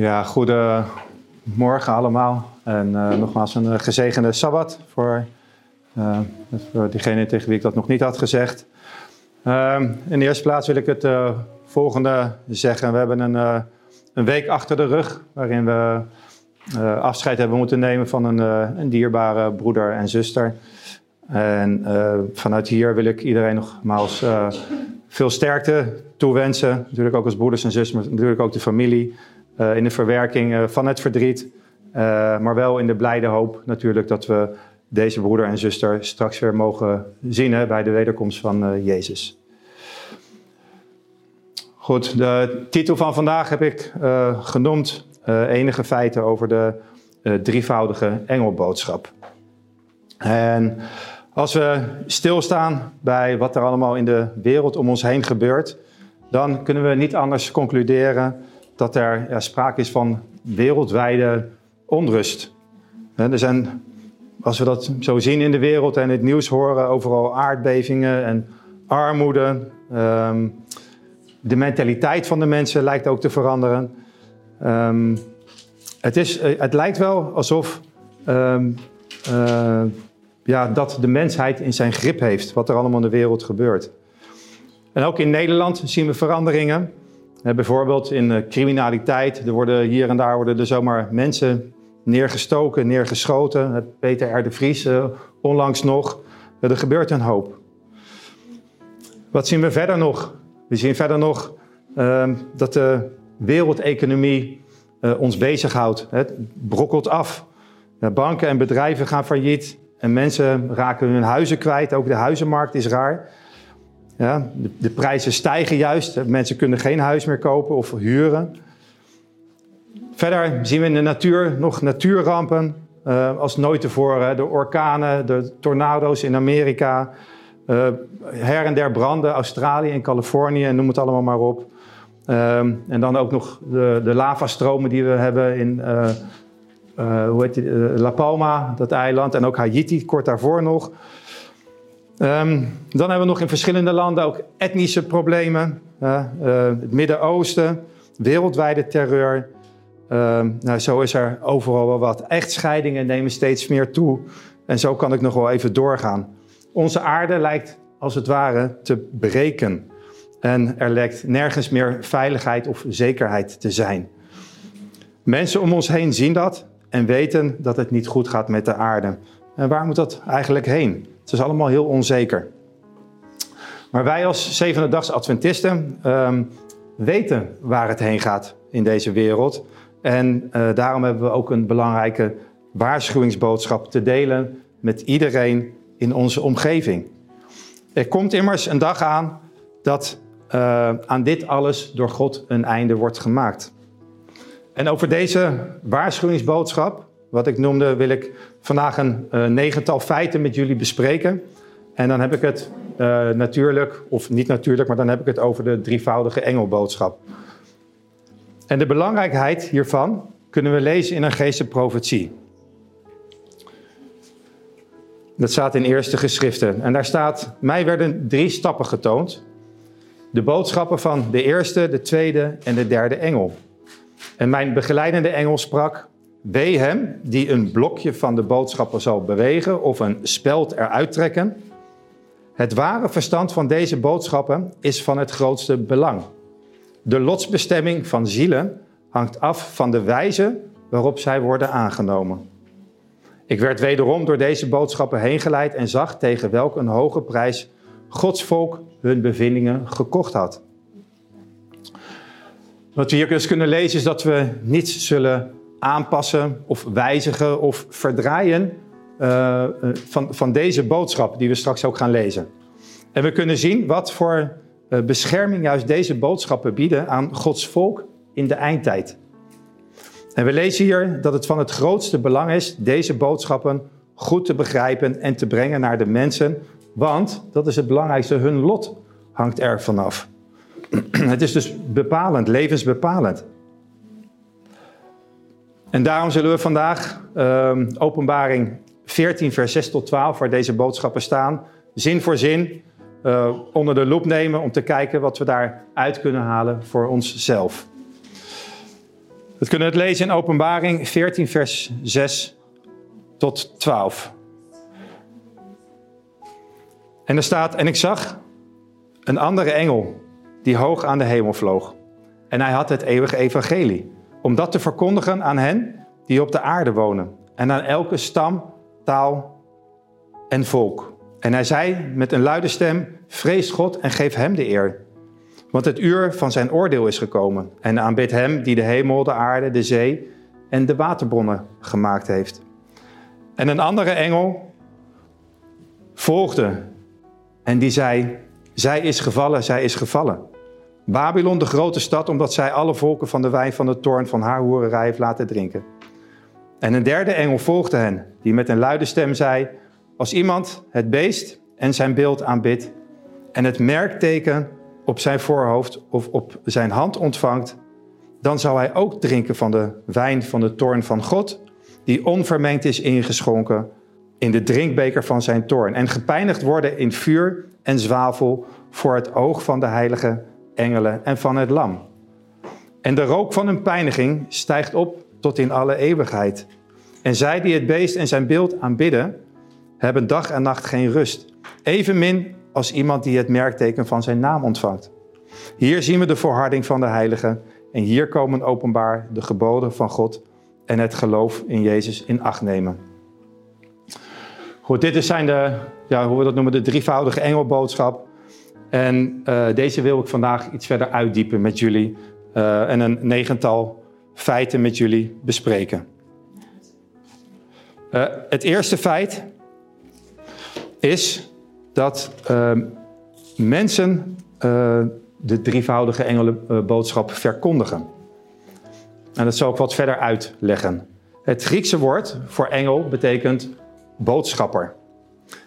Ja, goedemorgen allemaal. En uh, nogmaals een uh, gezegende Sabbat voor, uh, voor diegene tegen wie ik dat nog niet had gezegd. Ehm, in de eerste plaats wil ik het volgende zeggen. We hebben een, een week achter de rug waarin we afscheid hebben moeten nemen van een, een dierbare broeder en zuster. En vanuit hier wil ik iedereen nogmaals veel sterkte toewensen. Natuurlijk ook als broeders en zusters, maar natuurlijk ook de familie. Uh, in de verwerking uh, van het verdriet. Uh, maar wel in de blijde hoop natuurlijk dat we deze broeder en zuster straks weer mogen zien hè, bij de wederkomst van Jezus. Goed, de titel van vandaag heb ik genoemd enige feiten over de drievoudige engelboodschap. En als we stilstaan bij wat er allemaal in de wereld om ons heen gebeurt, dan kunnen we niet anders concluderen dat er ja, sprake is van wereldwijde onrust. Er zijn, als we dat zo zien in de wereld en het nieuws horen, overal aardbevingen en armoede. Ehm, de mentaliteit van de mensen lijkt ook te veranderen. Um, het, is, eh, het lijkt wel alsof um, uh, ja, dat de mensheid in zijn grip heeft, wat er allemaal in de wereld gebeurt. En ook in Nederland zien we veranderingen. Bijvoorbeeld in criminaliteit. Er worden hier en daar worden er zomaar mensen neergestoken, neergeschoten. Peter R. de Vries onlangs nog. er gebeurt een hoop. Wat zien we verder nog? We zien verder nog uh, dat de wereldeconomie uh, ons bezighoudt. Het brokkelt af. banken en bedrijven gaan failliet. En mensen raken hun huizen kwijt. Ook de huizenmarkt is raar. Ja, de, prijzen stijgen juist. Mensen kunnen geen huis meer kopen of huren. Verder zien we in de natuur nog natuurrampen. Uh, als nooit tevoren. De orkanen, de tornado's in Amerika. Uh, her en der branden, Australië en Californië, noem het allemaal maar op. Um, en dan ook nog de, de lavastromen die we hebben in hoe heet La Palma, dat eiland, en ook Haiti, kort daarvoor nog. Um, dan hebben we nog in verschillende landen ook etnische problemen. Uh, het Midden-Oosten, wereldwijde terreur. Um, nou, zo is er overal wel wat. Echtscheidingen nemen steeds meer toe. En zo kan ik nog wel even doorgaan. Onze aarde lijkt als het ware te breken. En er lijkt nergens meer veiligheid of zekerheid te zijn. Mensen om ons heen zien dat en weten dat het niet goed gaat met de aarde. En waar moet dat eigenlijk heen? Het is allemaal heel onzeker. Maar wij als zevende dags Adventisten um, weten waar het heen gaat in deze wereld. En uh, daarom hebben we ook een belangrijke waarschuwingsboodschap te delen met iedereen in onze omgeving. Er komt immers een dag aan dat uh, aan dit alles door God een einde wordt gemaakt. En over deze waarschuwingsboodschap, wat ik noemde, wil ik vandaag een uh, negental feiten met jullie bespreken. En dan heb ik het uh, natuurlijk, of niet natuurlijk, maar dan heb ik het over de drievoudige engelboodschap. En de belangrijkheid hiervan kunnen we lezen in een geestelijke profetie. Dat staat in eerste geschriften. En daar staat, mij werden drie stappen getoond. De boodschappen van de eerste, de tweede en de derde engel. En mijn begeleidende engel sprak: Wee hem die een blokje van de boodschappen zal bewegen of een speld eruit trekken. Het ware verstand van deze boodschappen is van het grootste belang. De lotsbestemming van zielen hangt af van de wijze waarop zij worden aangenomen. Ik werd wederom door deze boodschappen heen geleid en zag tegen welk een hoge prijs Gods volk hun bevindingen gekocht had. Wat we hier dus kunnen lezen is dat we niets zullen aanpassen of wijzigen of verdraaien uh, van, van deze boodschap die we straks ook gaan lezen. En we kunnen zien wat voor uh, bescherming juist deze boodschappen bieden aan Gods volk in de eindtijd. En we lezen hier dat het van het grootste belang is deze boodschappen goed te begrijpen en te brengen naar de mensen, want dat is het belangrijkste, hun lot hangt er vanaf. Het is dus bepalend, levensbepalend. En daarom zullen we vandaag uh, openbaring 14, vers 6 tot 12, waar deze boodschappen staan, zin voor zin uh, onder de loep nemen om te kijken wat we daaruit kunnen halen voor onszelf. Dat kunnen we het lezen in Openbaring 14, vers 6 tot 12. En er staat, en ik zag een andere engel die hoog aan de hemel vloog. En hij had het eeuwige evangelie, om dat te verkondigen aan hen die op de aarde wonen. En aan elke stam, taal en volk. En hij zei met een luide stem, vrees God en geef hem de eer. Want het uur van zijn oordeel is gekomen. En aanbid hem die de hemel, de aarde, de zee en de waterbronnen gemaakt heeft. En een andere engel volgde en die zei, zij is gevallen, zij is gevallen. Babylon, de grote stad, omdat zij alle volken van de wijn van de toorn van haar hoererij heeft laten drinken. En een derde engel volgde hen, die met een luide stem zei, als iemand het beest en zijn beeld aanbidt en het merkteken op zijn voorhoofd of op zijn hand ontvangt, dan zal hij ook drinken van de wijn van de toorn van God, die onvermengd is ingeschonken in de drinkbeker van zijn toorn, en gepijnigd worden in vuur en zwavel voor het oog van de heilige engelen en van het lam. En de rook van hun pijniging stijgt op tot in alle eeuwigheid. En zij die het beest en zijn beeld aanbidden, hebben dag en nacht geen rust. Evenmin als iemand die het merkteken van zijn naam ontvangt. Hier zien we de volharding van de heiligen en hier komen openbaar de geboden van God en het geloof in Jezus in acht nemen. Goed, dit zijn de, ja, hoe we dat noemen, de drievoudige engelboodschap. En uh, deze wil ik vandaag iets verder uitdiepen met jullie uh, en een negental feiten met jullie bespreken. Uh, het eerste feit is dat mensen de drievoudige engelenboodschap verkondigen. En dat zal ik wat verder uitleggen. Het Griekse woord voor engel betekent boodschapper.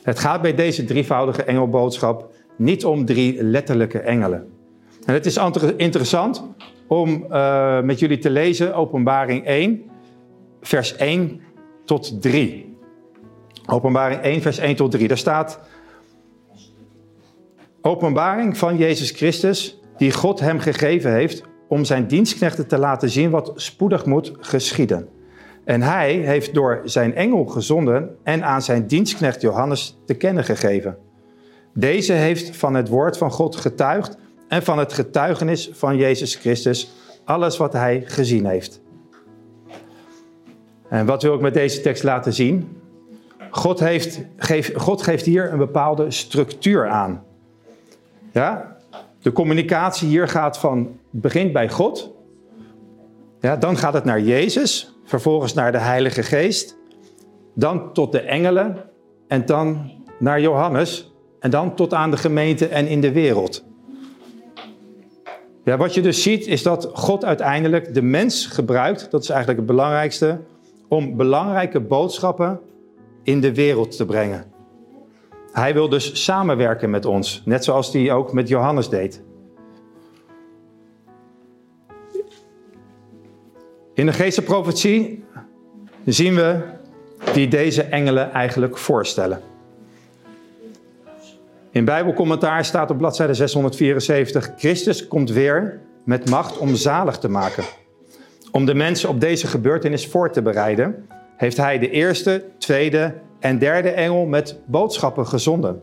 Het gaat bij deze drievoudige engelboodschap niet om drie letterlijke engelen. En het is interessant om uh, met jullie te lezen Openbaring 1, vers 1 tot 3. Openbaring 1, vers 1 tot 3. Daar staat openbaring van Jezus Christus, die God hem gegeven heeft om zijn dienstknechten te laten zien wat spoedig moet geschieden. En hij heeft door zijn engel gezonden en aan zijn dienstknecht Johannes te kennen gegeven. Deze heeft van het woord van God getuigd en van het getuigenis van Jezus Christus alles wat hij gezien heeft. En wat wil ik met deze tekst laten zien? God, heeft, God geeft hier een bepaalde structuur aan. Ja? De communicatie hier gaat van, begint bij God. Ja, dan gaat het naar Jezus, vervolgens naar de Heilige Geest, dan tot de engelen en dan naar Johannes en dan tot aan de gemeente en in de wereld. Ja, wat je dus ziet is dat God uiteindelijk de mens gebruikt, dat is eigenlijk het belangrijkste, om belangrijke boodschappen in de wereld te brengen. Hij wil dus samenwerken met ons, net zoals hij ook met Johannes deed. In de geestenprofetie zien we wie deze engelen eigenlijk voorstellen. In Bijbelcommentaar staat op bladzijde 674: Christus komt weer met macht om zalig te maken. Om de mensen op deze gebeurtenis voor te bereiden, heeft hij de eerste, tweede en derde engel met boodschappen gezonden.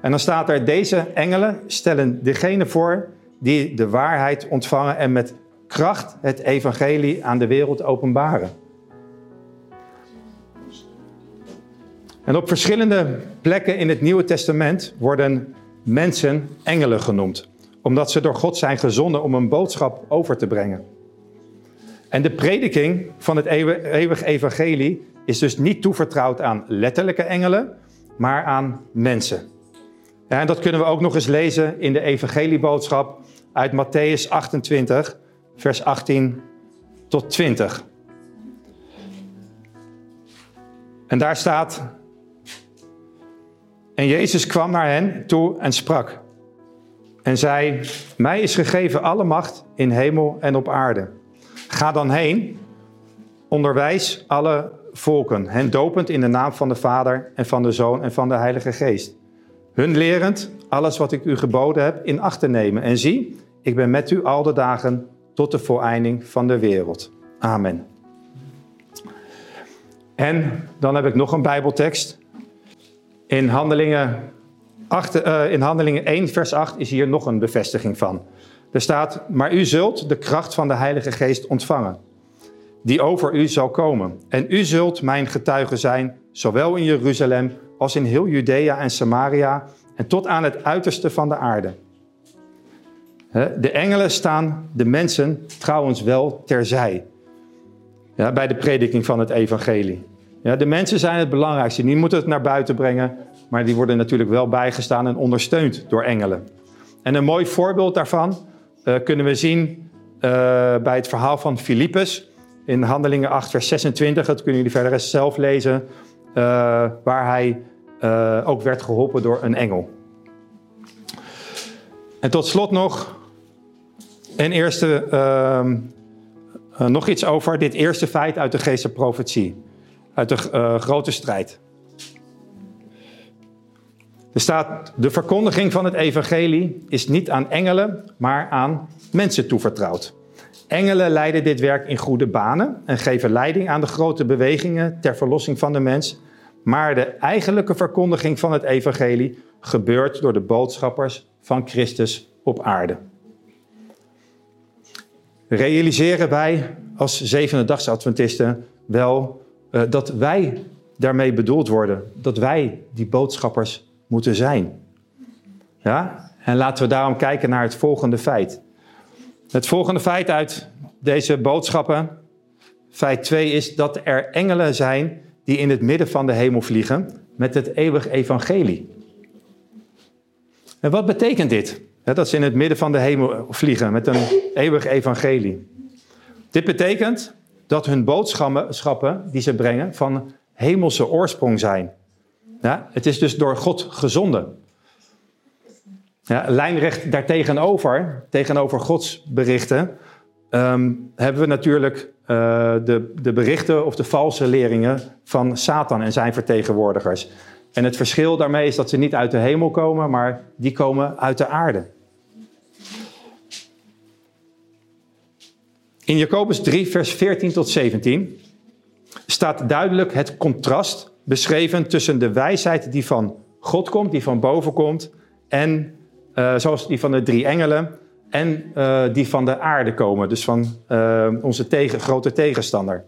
En dan staat er: Deze engelen stellen degene voor die de waarheid ontvangen en met kracht het evangelie aan de wereld openbaren. En op verschillende plekken in het Nieuwe Testament worden mensen engelen genoemd, omdat ze door God zijn gezonden om een boodschap over te brengen. En de prediking van het eeuwig evangelie is dus niet toevertrouwd aan letterlijke engelen, maar aan mensen. en dat kunnen we ook nog eens lezen in de evangelieboodschap uit Matthäus 28, vers 18 tot 20. En daar staat, en Jezus kwam naar hen toe en sprak. En zei: Mij is gegeven alle macht in hemel en op aarde. Ga dan heen, onderwijs alle volken, hen dopend in de naam van de Vader en van de Zoon en van de Heilige Geest. Hun lerend alles wat ik u geboden heb in acht te nemen. En zie, ik ben met u al de dagen tot de voleinding van de wereld. Amen. En dan heb ik nog een Bijbeltekst. In Handelingen, 8, uh, in Handelingen 1, vers 8 is hier nog een bevestiging van. Er staat: Maar u zult de kracht van de Heilige Geest ontvangen, die over u zal komen. En u zult mijn getuige zijn, zowel in Jeruzalem als in heel Judea en Samaria en tot aan het uiterste van de aarde. De engelen staan de mensen trouwens wel terzij. Ja, bij de prediking van het evangelie. Ja, de mensen zijn het belangrijkste. Die moeten het naar buiten brengen. Maar die worden natuurlijk wel bijgestaan en ondersteund door engelen. En een mooi voorbeeld daarvan uh, kunnen we zien uh, bij het verhaal van Filippus. In Handelingen 8, vers 26. Dat kunnen jullie verder zelf lezen. Uh, waar hij ook werd geholpen door een engel. En tot slot nog een eerste ehm, nog iets over dit eerste feit uit de geestelijke profetie. Uit de uh, grote strijd. Er staat, de verkondiging van het evangelie is niet aan engelen, maar aan mensen toevertrouwd. Engelen leiden dit werk in goede banen en geven leiding aan de grote bewegingen ter verlossing van de mens. Maar de eigenlijke verkondiging van het evangelie gebeurt door de boodschappers van Christus op aarde realiseren wij als zevende Adventisten wel uh, dat wij daarmee bedoeld worden. Dat wij die boodschappers moeten zijn. Ja? En laten we daarom kijken naar het volgende feit. Het volgende feit uit deze boodschappen, feit 2, is dat er engelen zijn die in het midden van de hemel vliegen met het eeuwig evangelie. En wat betekent dit? dat ze in het midden van de hemel vliegen met een eeuwig evangelie. Dit betekent dat hun boodschappen die ze brengen van hemelse oorsprong zijn. Ja, het is dus door God gezonden. Ja, lijnrecht daartegenover, tegenover Gods berichten, um, hebben we natuurlijk uh, de, de berichten of de valse leringen van Satan en zijn vertegenwoordigers. En het verschil daarmee is dat ze niet uit de hemel komen, maar die komen uit de aarde. In Jacobus 3, vers 14 tot 17 staat duidelijk het contrast beschreven tussen de wijsheid die van God komt, die van boven komt, en uh, zoals die van de drie engelen, en uh, die van de aarde komen, dus van uh, onze tegen, grote tegenstander.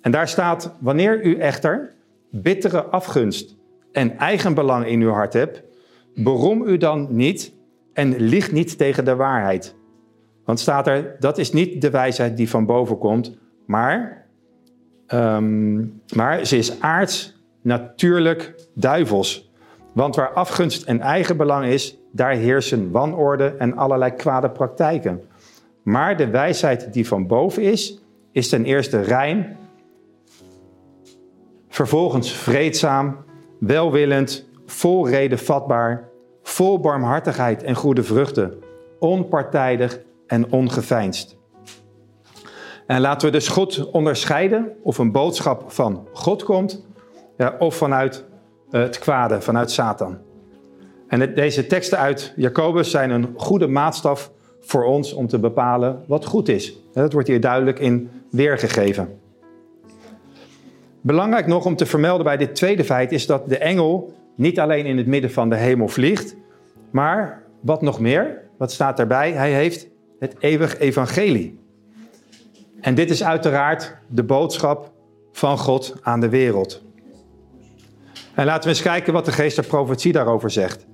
En daar staat, wanneer u echter bittere afgunst en eigenbelang in uw hart hebt, beroem u dan niet en lieg niet tegen de waarheid. Want staat er, dat is niet de wijsheid die van boven komt, maar, um, maar ze is aards, natuurlijk, duivels. Want waar afgunst en eigenbelang is, daar heersen wanorde en allerlei kwade praktijken. Maar de wijsheid die van boven is, is ten eerste rein, vervolgens vreedzaam, welwillend, vol reden vatbaar, vol barmhartigheid en goede vruchten, onpartijdig en ongeveinsd. En laten we dus goed onderscheiden of een boodschap van God komt ja, of vanuit eh, het kwade, vanuit Satan. En deze teksten uit Jacobus zijn een goede maatstaf voor ons om te bepalen wat goed is. Dat wordt hier duidelijk in weergegeven. Belangrijk nog om te vermelden bij dit tweede feit is dat de engel niet alleen in het midden van de hemel vliegt, maar wat nog meer, wat staat daarbij? Hij heeft het eeuwig evangelie. En dit is uiteraard de boodschap van God aan de wereld. En laten we eens kijken wat de geest der profetie daarover zegt.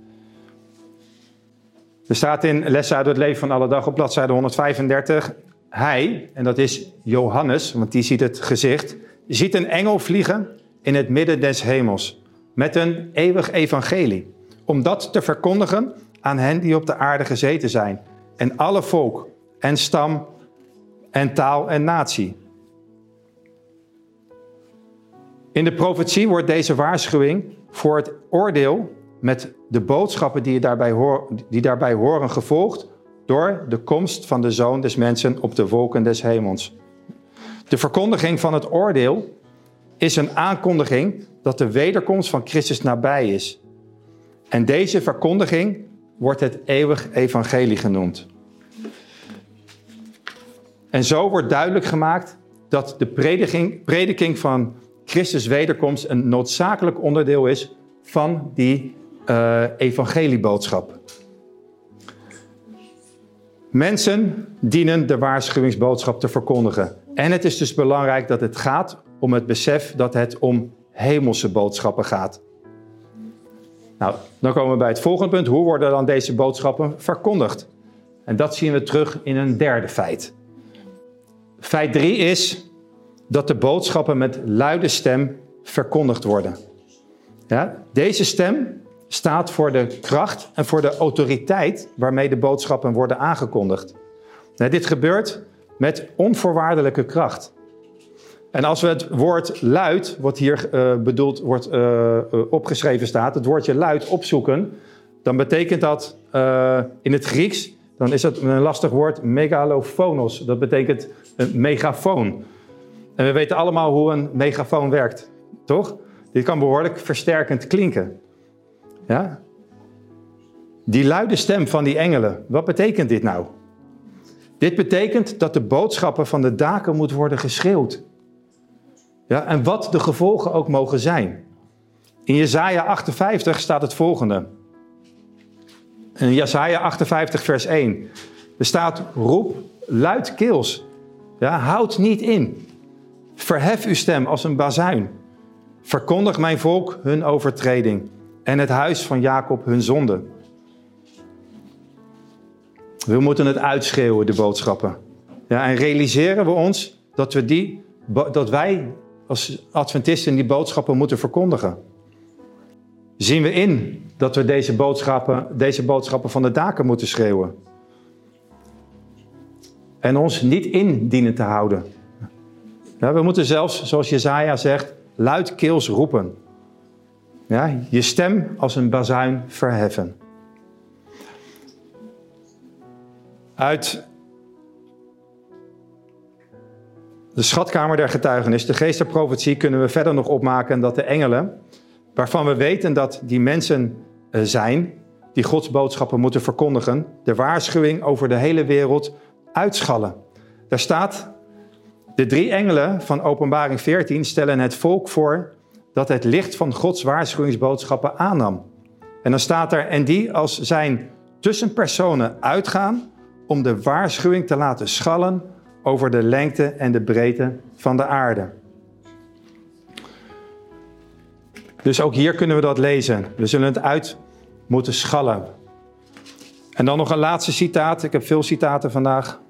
Er staat in Lessen uit het leven van alle dag op bladzijde 135. Hij, en dat is Johannes, want die ziet het gezicht, ziet een engel vliegen in het midden des hemels met een eeuwig evangelie, om dat te verkondigen aan hen die op de aarde gezeten zijn en alle volk en stam en taal en natie. In de profetie wordt deze waarschuwing voor het oordeel met de boodschappen die, daarbij, die daarbij horen gevolgd door de komst van de Zoon des Mensen op de wolken des hemels. De verkondiging van het oordeel is een aankondiging dat de wederkomst van Christus nabij is. En deze verkondiging wordt het eeuwig evangelie genoemd. En zo wordt duidelijk gemaakt dat de prediking, prediking van Christus wederkomst een noodzakelijk onderdeel is van die uh, evangelieboodschap. Mensen dienen de waarschuwingsboodschap te verkondigen. En het is dus belangrijk dat het gaat om het besef dat het om hemelse boodschappen gaat. Nou, dan komen we bij het volgende punt. Hoe worden dan deze boodschappen verkondigd? En dat zien we terug in een derde feit. Feit 3 is dat de boodschappen met luide stem verkondigd worden. Ja, deze stem staat voor de kracht en voor de autoriteit waarmee de boodschappen worden aangekondigd. Nou, dit gebeurt met onvoorwaardelijke kracht. En als we het woord luid, wat hier uh, bedoeld wordt uh, opgeschreven staat, het woordje luid opzoeken, dan betekent dat in het Grieks, dan is dat een lastig woord, megalophonos. Dat betekent een megafoon. En we weten allemaal hoe een megafoon werkt, toch? Dit kan behoorlijk versterkend klinken. Ja? Die luide stem van die engelen, wat betekent dit nou? Dit betekent dat de boodschappen van de daken moet worden geschreeuwd. Ja, en wat de gevolgen ook mogen zijn. In Jesaja 58 staat het volgende. In Jesaja 58 vers 1. Er staat, roep luidkeels. Ja, houd niet in. Verhef uw stem als een bazuin. Verkondig mijn volk hun overtreding en het huis van Jacob hun zonde. We moeten het uitschreeuwen, de boodschappen. Ja, en realiseren we ons dat, we die, dat wij als Adventisten die boodschappen moeten verkondigen. Zien we in dat we deze boodschappen, deze boodschappen van de daken moeten schreeuwen. En ons niet in dienen te houden. Ja, we moeten zelfs, zoals Jezaja zegt, luidkeels roepen. Ja, je stem als een bazuin verheffen. Uit de schatkamer der getuigenis, de geest kunnen we verder nog opmaken dat de engelen, waarvan we weten dat die mensen eh, zijn, die Gods boodschappen moeten verkondigen, de waarschuwing over de hele wereld uitschallen. Daar staat, de drie engelen van Openbaring 14 stellen het volk voor dat het licht van Gods waarschuwingsboodschappen aannam. En dan staat er, en die als zijn tussenpersonen uitgaan om de waarschuwing te laten schallen over de lengte en de breedte van de aarde. Dus ook hier kunnen we dat lezen. We zullen het uit moeten schallen. En dan nog een laatste citaat. Ik heb veel citaten vandaag.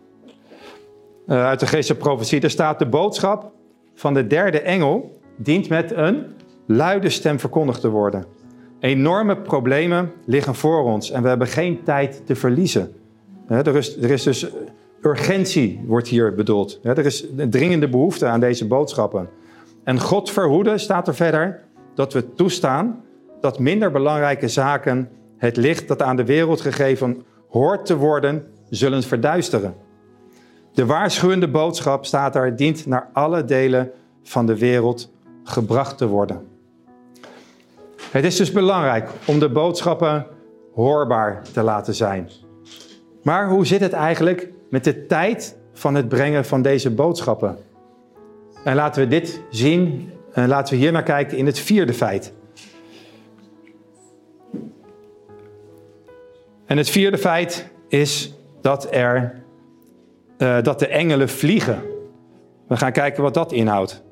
Uh, uit de geestelijke profetie. Er staat de boodschap van de derde engel dient met een luide stem verkondigd te worden. Enorme problemen liggen voor ons en we hebben geen tijd te verliezen. Er is, er is dus urgentie, wordt hier bedoeld. Er is een dringende behoefte aan deze boodschappen. En God verhoeden staat er verder dat we toestaan dat minder belangrijke zaken het licht dat aan de wereld gegeven hoort te worden, zullen verduisteren. De waarschuwende boodschap staat er, dient naar alle delen van de wereld gebracht te worden. Het is dus belangrijk om de boodschappen hoorbaar te laten zijn. Maar hoe zit het eigenlijk met de tijd van het brengen van deze boodschappen? En laten we dit zien en laten we hier naar kijken in het vierde feit. En het vierde feit is dat, er, uh, dat de engelen vliegen. We gaan kijken wat dat inhoudt.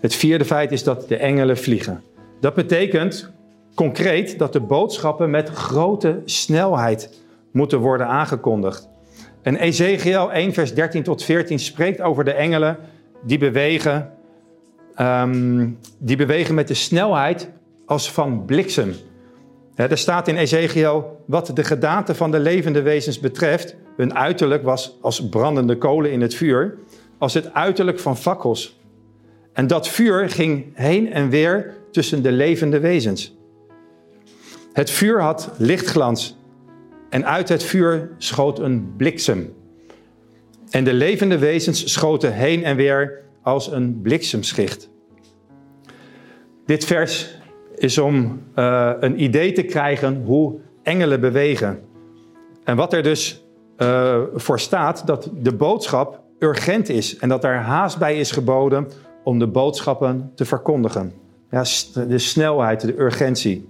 Het vierde feit is dat de engelen vliegen. Dat betekent concreet dat de boodschappen met grote snelheid moeten worden aangekondigd. En Ezekiel 1, vers 13 tot 14 spreekt over de engelen die bewegen, um, die bewegen met de snelheid als van bliksem. er staat in Ezekiel, wat de gedaante van de levende wezens betreft, hun uiterlijk was als brandende kolen in het vuur, als het uiterlijk van fakkels. En dat vuur ging heen en weer tussen de levende wezens. Het vuur had lichtglans en uit het vuur schoot een bliksem. En de levende wezens schoten heen en weer als een bliksemschicht. Dit vers is om uh, een idee te krijgen hoe engelen bewegen. En wat er dus uh, voor staat, dat de boodschap urgent is en dat er haast bij is geboden om de boodschappen te verkondigen. Ja, de snelheid, de urgentie.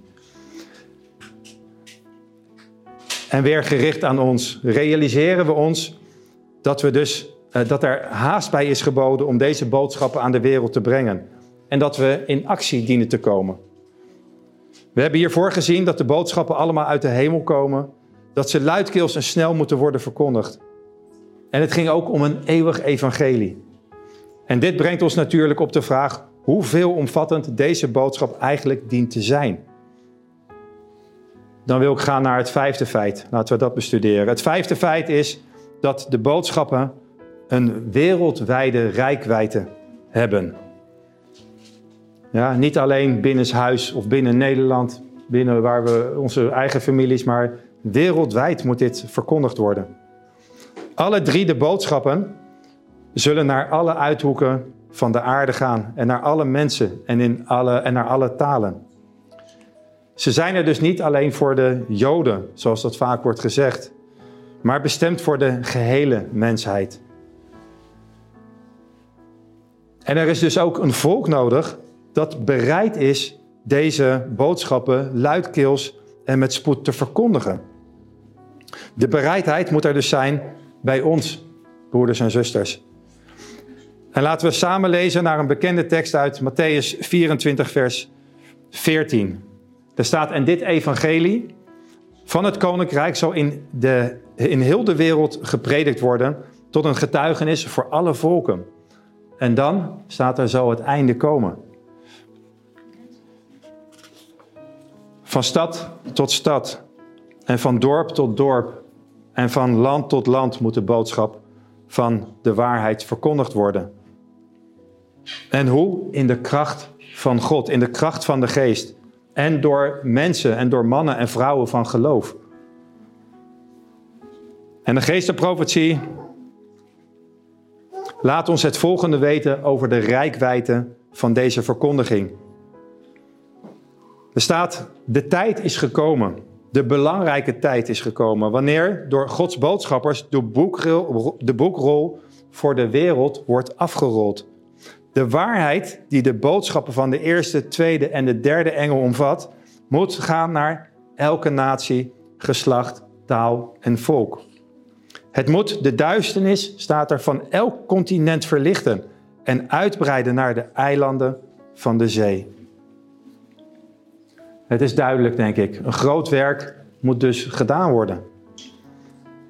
En weer gericht aan ons, realiseren we ons dat, we dus, uh, dat er haast bij is geboden om deze boodschappen aan de wereld te brengen. En dat we in actie dienen te komen. We hebben hiervoor gezien dat de boodschappen allemaal uit de hemel komen, dat ze luidkeels en snel moeten worden verkondigd. En het ging ook om een eeuwig evangelie. En dit brengt ons natuurlijk op de vraag hoe veelomvattend deze boodschap eigenlijk dient te zijn. Dan wil ik gaan naar het vijfde feit. Laten we dat bestuderen. Het vijfde feit is dat de boodschappen een wereldwijde rijkwijde hebben. Ja, niet alleen binnen huis of binnen Nederland, binnen waar we onze eigen families, maar wereldwijd moet dit verkondigd worden. Alle drie de boodschappen zullen naar alle uithoeken van de aarde gaan en naar alle mensen en, in alle, en naar alle talen. Ze zijn er dus niet alleen voor de Joden, zoals dat vaak wordt gezegd, maar bestemd voor de gehele mensheid. En er is dus ook een volk nodig dat bereid is deze boodschappen luidkeels en met spoed te verkondigen. De bereidheid moet er dus zijn bij ons, broeders en zusters. En laten we samen lezen naar een bekende tekst uit Matthäus 24, vers 14. Er staat: En dit evangelie van het koninkrijk zal in, de, in heel de wereld gepredikt worden tot een getuigenis voor alle volken. En dan staat er zo het einde komen. Van stad tot stad en van dorp tot dorp en van land tot land moet de boodschap van de waarheid verkondigd worden. En hoe? In de kracht van God, in de kracht van de geest. En door mensen en door mannen en vrouwen van geloof. En de geestenprofetie laat ons het volgende weten over de rijkwijde van deze verkondiging. Er staat, de tijd is gekomen. De belangrijke tijd is gekomen. Wanneer door Gods boodschappers de boekrol, de boekrol voor de wereld wordt afgerold. De waarheid die de boodschappen van de eerste, tweede en de derde engel omvat, moet gaan naar elke natie, geslacht, taal en volk. Het moet de duisternis, staat er, van elk continent verlichten en uitbreiden naar de eilanden van de zee. Het is duidelijk, denk ik. Een groot werk moet dus gedaan worden.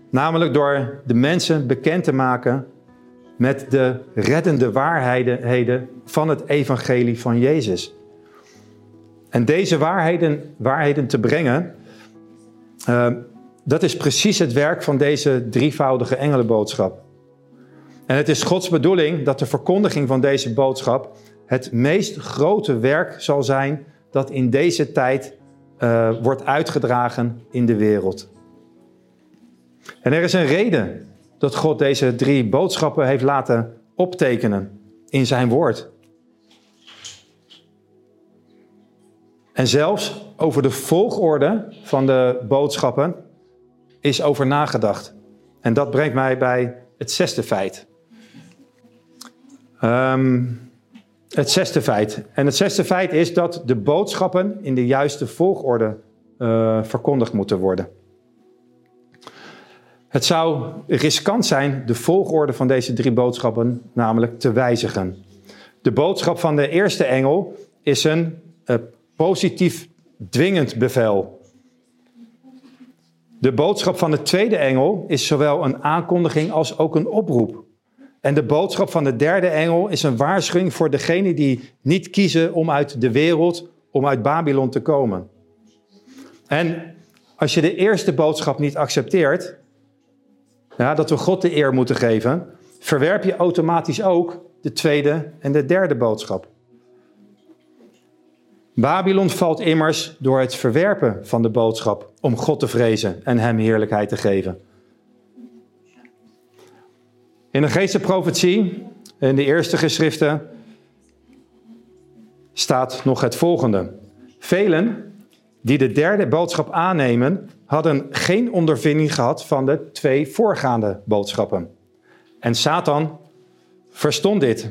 Namelijk door de mensen bekend te maken met de reddende waarheden van het evangelie van Jezus. En deze waarheden, waarheden te brengen, uh, dat is precies het werk van deze drievoudige engelenboodschap. En het is Gods bedoeling dat de verkondiging van deze boodschap het meest grote werk zal zijn dat in deze tijd uh, wordt uitgedragen in de wereld. En er is een reden dat God deze drie boodschappen heeft laten optekenen in zijn woord. En zelfs over de volgorde van de boodschappen is over nagedacht. En dat brengt mij bij het zesde feit. Um, het zesde feit. En het zesde feit is dat de boodschappen in de juiste volgorde uh, verkondigd moeten worden. Het zou riskant zijn de volgorde van deze drie boodschappen namelijk te wijzigen. De boodschap van de eerste engel is een uh, positief dwingend bevel. De boodschap van de tweede engel is zowel een aankondiging als ook een oproep. En de boodschap van de derde engel is een waarschuwing voor degenen die niet kiezen om uit de wereld, om uit Babylon te komen. En als je de eerste boodschap niet accepteert, ja, dat we God de eer moeten geven, verwerp je automatisch ook de tweede en de derde boodschap. Babylon valt immers door het verwerpen van de boodschap om God te vrezen en Hem heerlijkheid te geven. In de geestenprofetie, in de eerste geschriften, staat nog het volgende. Velen die de derde boodschap aannemen, hadden geen ondervinding gehad van de twee voorgaande boodschappen. En Satan verstond dit.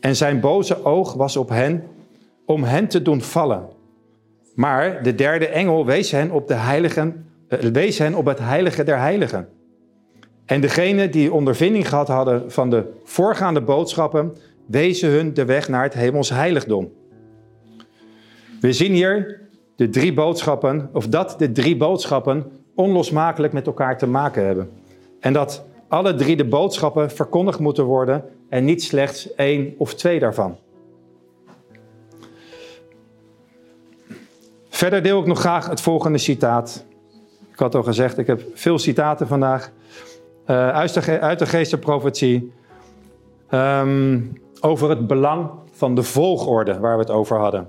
En zijn boze oog was op hen om hen te doen vallen. Maar de derde engel wees hen op, de heiligen, eh, wees hen op het heilige der heiligen. En degenen die ondervinding gehad hadden van de voorgaande boodschappen, wezen hun de weg naar het hemels heiligdom. We zien hier de drie boodschappen, of dat de drie boodschappen onlosmakelijk met elkaar te maken hebben. En dat alle drie de boodschappen verkondigd moeten worden en niet slechts één of twee daarvan. Verder deel ik nog graag het volgende citaat. Ik had al gezegd, ik heb veel citaten vandaag. Uh, uit, de, uit de. Um, over het belang van de volgorde waar we het over hadden.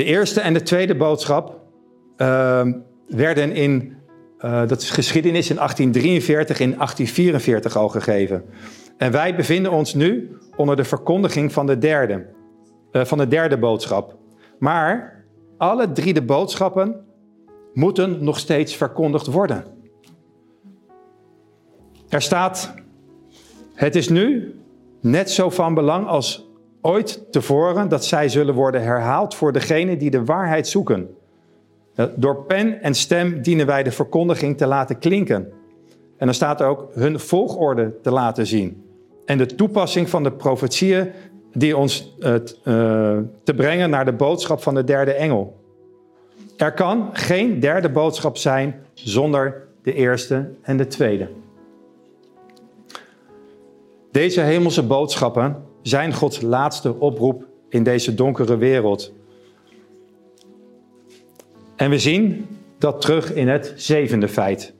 De eerste en de tweede boodschap uh, werden in, uh, dat is geschiedenis in 1843 in 1844 al gegeven. En wij bevinden ons nu onder de verkondiging van de derde, uh, van de derde boodschap. Maar alle drie de boodschappen moeten nog steeds verkondigd worden. Er staat, het is nu net zo van belang als ooit tevoren dat zij zullen worden herhaald voor degenen die de waarheid zoeken. Door pen en stem dienen wij de verkondiging te laten klinken. En dan staat er ook hun volgorde te laten zien. En de toepassing van de profetieën die ons uh, te brengen naar de boodschap van de derde engel. Er kan geen derde boodschap zijn zonder de eerste en de tweede. Deze hemelse boodschappen zijn Gods laatste oproep in deze donkere wereld. En we zien dat terug in het zevende feit.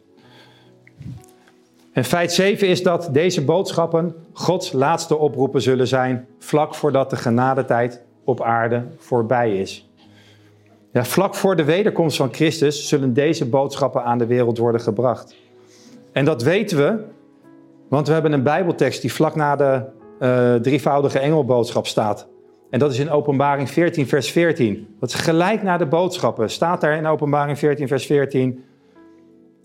En feit 7 is dat deze boodschappen Gods laatste oproepen zullen zijn, vlak voordat de genadetijd op aarde voorbij is. Ja, vlak voor de wederkomst van Christus zullen deze boodschappen aan de wereld worden gebracht. En dat weten we want we hebben een Bijbeltekst die vlak na de uh, drievoudige engelboodschap staat. En dat is in Openbaring 14, vers 14. Dat is gelijk na de boodschappen. Staat daar in Openbaring 14, vers 14.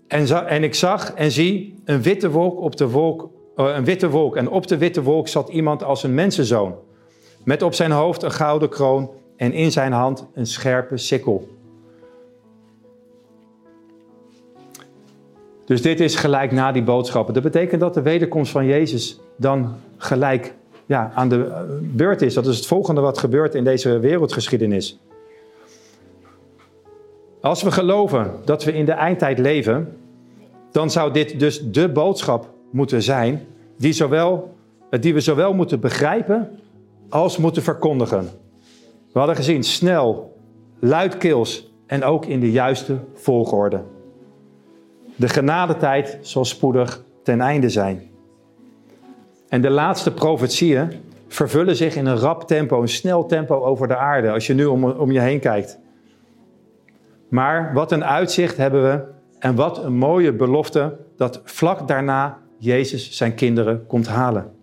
En, en ik zag en zie een witte wolk op de wolk, uh, een witte wolk. En op de witte wolk zat iemand als een mensenzoon. Met op zijn hoofd een gouden kroon en in zijn hand een scherpe sikkel. Dus dit is gelijk na die boodschappen. Dat betekent dat de wederkomst van Jezus dan gelijk ja, aan de eh, beurt is. Dat is het volgende wat gebeurt in deze wereldgeschiedenis. Als we geloven dat we in de eindtijd leven, dan zou dit dus de boodschap moeten zijn die, zowel, die we zowel moeten begrijpen als moeten verkondigen. We hadden gezien snel, luidkeels en ook in de juiste volgorde. De genadetijd zal spoedig ten einde zijn. En de laatste profetieën vervullen zich in een rap tempo, een snel tempo over de aarde, als je nu om, om je heen kijkt. Maar wat een uitzicht hebben we en wat een mooie belofte dat vlak daarna Jezus zijn kinderen komt halen.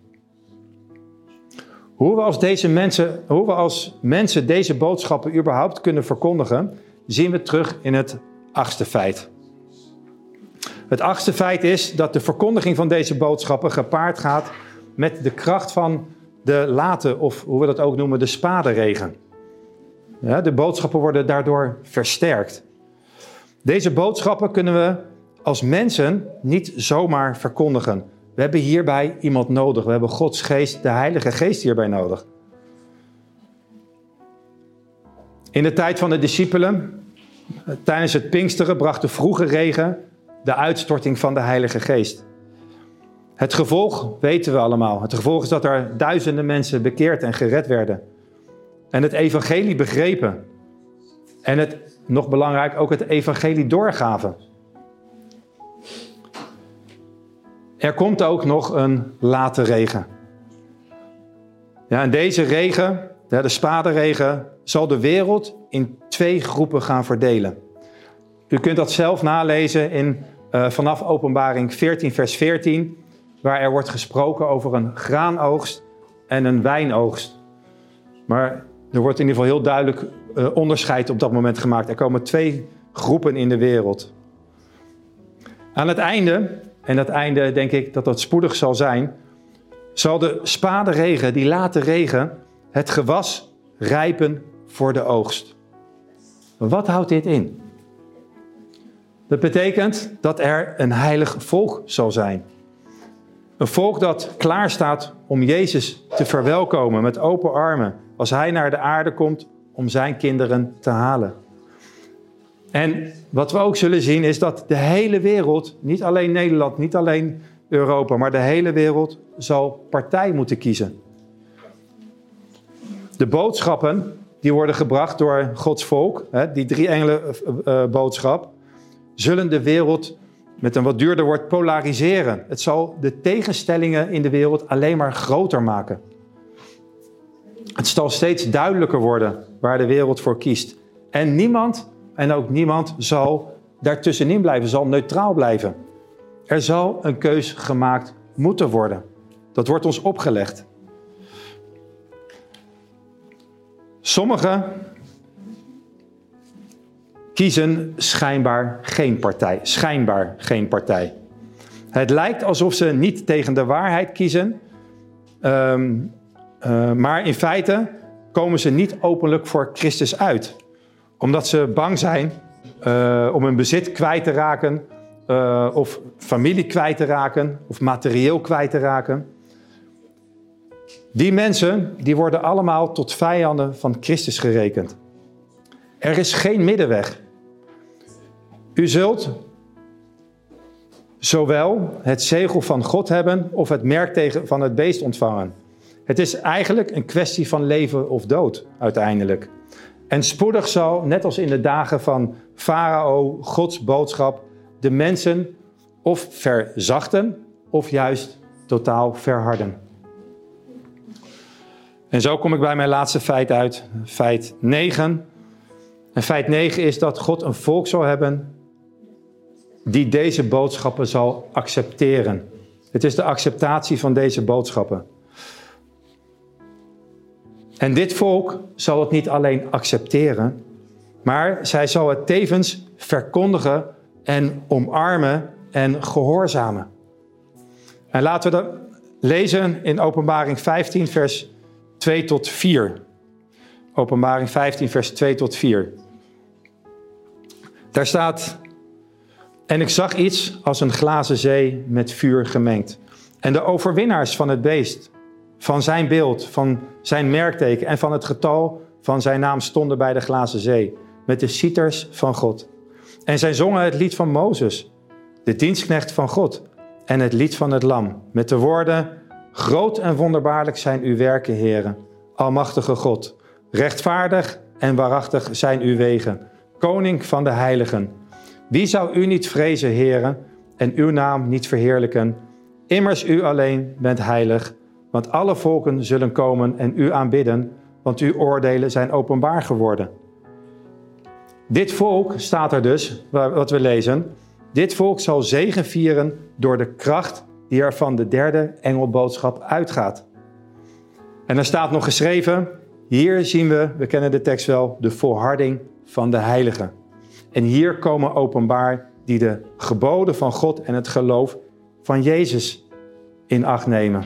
Hoe we als, deze mensen, hoe we als mensen deze boodschappen überhaupt kunnen verkondigen, zien we terug in het achtste feit. Het achtste feit is dat de verkondiging van deze boodschappen gepaard gaat met de kracht van de late, of hoe we dat ook noemen, de spadenregen. Ja, de boodschappen worden daardoor versterkt. Deze boodschappen kunnen we als mensen niet zomaar verkondigen. We hebben hierbij iemand nodig. We hebben Gods geest, de Heilige Geest hierbij nodig. In de tijd van de discipelen, tijdens het Pinksteren, bracht de vroege regen de uitstorting van de Heilige Geest. Het gevolg weten we allemaal. Het gevolg is dat er duizenden mensen bekeerd en gered werden. En het evangelie begrepen. En het, nog belangrijk, ook het evangelie doorgaven. Er komt ook nog een late regen. Ja, en deze regen, de spadenregen, zal de wereld in twee groepen gaan verdelen. U kunt dat zelf nalezen in uh, vanaf Openbaring 14, vers 14, waar er wordt gesproken over een graanoogst en een wijnoogst. Maar er wordt in ieder geval heel duidelijk uh, onderscheid op dat moment gemaakt. Er komen twee groepen in de wereld. Aan het einde en dat einde denk ik dat dat spoedig zal zijn, zal de spaderegen, die late regen, het gewas rijpen voor de oogst. Wat houdt dit in? Dat betekent dat er een heilig volk zal zijn. Een volk dat klaar staat om Jezus te verwelkomen met open armen als hij naar de aarde komt om zijn kinderen te halen. En wat we ook zullen zien is dat de hele wereld, niet alleen Nederland, niet alleen Europa, maar de hele wereld zal partij moeten kiezen. De boodschappen die worden gebracht door Gods volk, die drie engelen eh, eh, boodschap, zullen de wereld met een wat duurder woord polariseren. Het zal de tegenstellingen in de wereld alleen maar groter maken. Het zal steeds duidelijker worden waar de wereld voor kiest. En niemand, en ook niemand, zal daartussenin blijven, zal neutraal blijven. Er zal een keus gemaakt moeten worden. Dat wordt ons opgelegd. Sommigen kiezen schijnbaar geen partij. Schijnbaar geen partij. Het lijkt alsof ze niet tegen de waarheid kiezen, ehm, eh, maar in feite komen ze niet openlijk voor Christus uit, omdat ze bang zijn uh, om hun bezit kwijt te raken, uh, of familie kwijt te raken, of materieel kwijt te raken. Die mensen die worden allemaal tot vijanden van Christus gerekend. Er is geen middenweg. U zult zowel het zegel van God hebben of het merk van het beest ontvangen. Het is eigenlijk een kwestie van leven of dood uiteindelijk. En spoedig zal, net als in de dagen van Farao, Gods boodschap de mensen of verzachten of juist totaal verharden. En zo kom ik bij mijn laatste feit uit, feit 9. En feit 9 is dat God een volk zal hebben die deze boodschappen zal accepteren. Het is de acceptatie van deze boodschappen. En dit volk zal het niet alleen accepteren, maar zij zal het tevens verkondigen en omarmen en gehoorzamen. En laten we dat lezen in Openbaring 15, vers 2 tot 4. Openbaring 15, vers 2 tot 4. Daar staat: En ik zag iets als een glazen zee met vuur gemengd. En de overwinnaars van het beest, van zijn beeld, van zijn merkteken en van het getal van zijn naam stonden bij de glazen zee, met de citers van God. En zij zongen het lied van Mozes, de dienstknecht van God, en het lied van het Lam, met de woorden: Groot en wonderbaarlijk zijn uw werken, heren, Almachtige God. Rechtvaardig en waarachtig zijn uw wegen, Koning van de heiligen. Wie zou u niet vrezen, heren, en uw naam niet verheerlijken? Immers u alleen bent heilig, want alle volken zullen komen en u aanbidden, want uw oordelen zijn openbaar geworden. Dit volk, staat er dus, wat we lezen, dit volk zal zegen vieren door de kracht die er van de derde engelboodschap uitgaat. En er staat nog geschreven, hier zien we, we kennen de tekst wel, de volharding van de heiligen. En hier komen openbaar die de geboden van God en het geloof van Jezus in acht nemen.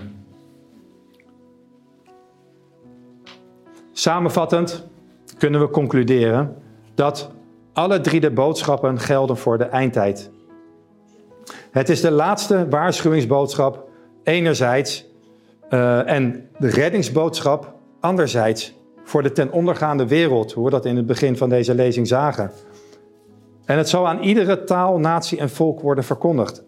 Samenvattend kunnen we concluderen dat alle drie de boodschappen gelden voor de eindtijd. Het is de laatste waarschuwingsboodschap enerzijds uh, en de reddingsboodschap anderzijds voor de ten ondergaande wereld, hoe we dat in het begin van deze lezing zagen. En het zal aan iedere taal, natie en volk worden verkondigd.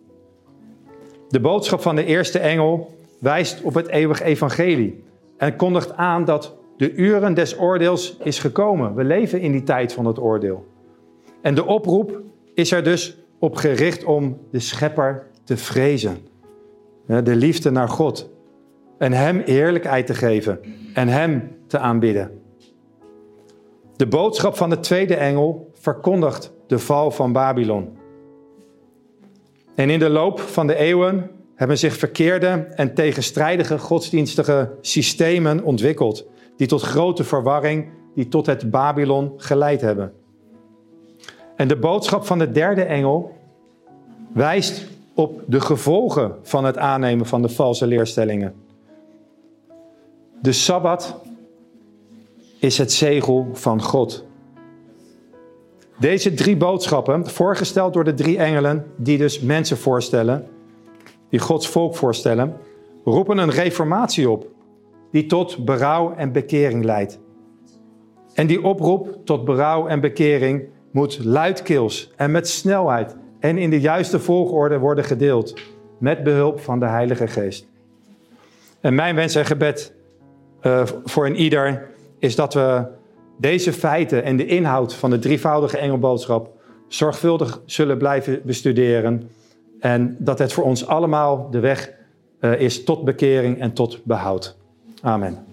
De boodschap van de eerste engel wijst op het eeuwig evangelie en kondigt aan dat de uren des oordeels is gekomen. We leven in die tijd van het oordeel. En de oproep is er dus op gericht om de schepper te vrezen. De liefde naar God. En hem eerlijkheid te geven. En hem te aanbidden. De boodschap van de tweede engel verkondigt de val van Babylon. En in de loop van de eeuwen hebben zich verkeerde en tegenstrijdige godsdienstige systemen ontwikkeld, die tot grote verwarring, die tot het Babylon geleid hebben. En de boodschap van de derde engel wijst op de gevolgen van het aannemen van de valse leerstellingen. De Sabbat is het zegel van God. Deze drie boodschappen, voorgesteld door de drie engelen, die dus mensen voorstellen, die Gods volk voorstellen, roepen een reformatie op, die tot berouw en bekering leidt. En die oproep tot berouw en bekering moet luidkeels en met snelheid en in de juiste volgorde worden gedeeld, met behulp van de Heilige Geest. En mijn wens en gebed uh, voor een ieder is dat we deze feiten en de inhoud van de drievoudige engelboodschap zorgvuldig zullen blijven bestuderen. En dat het voor ons allemaal de weg uh, is tot bekering en tot behoud. Amen.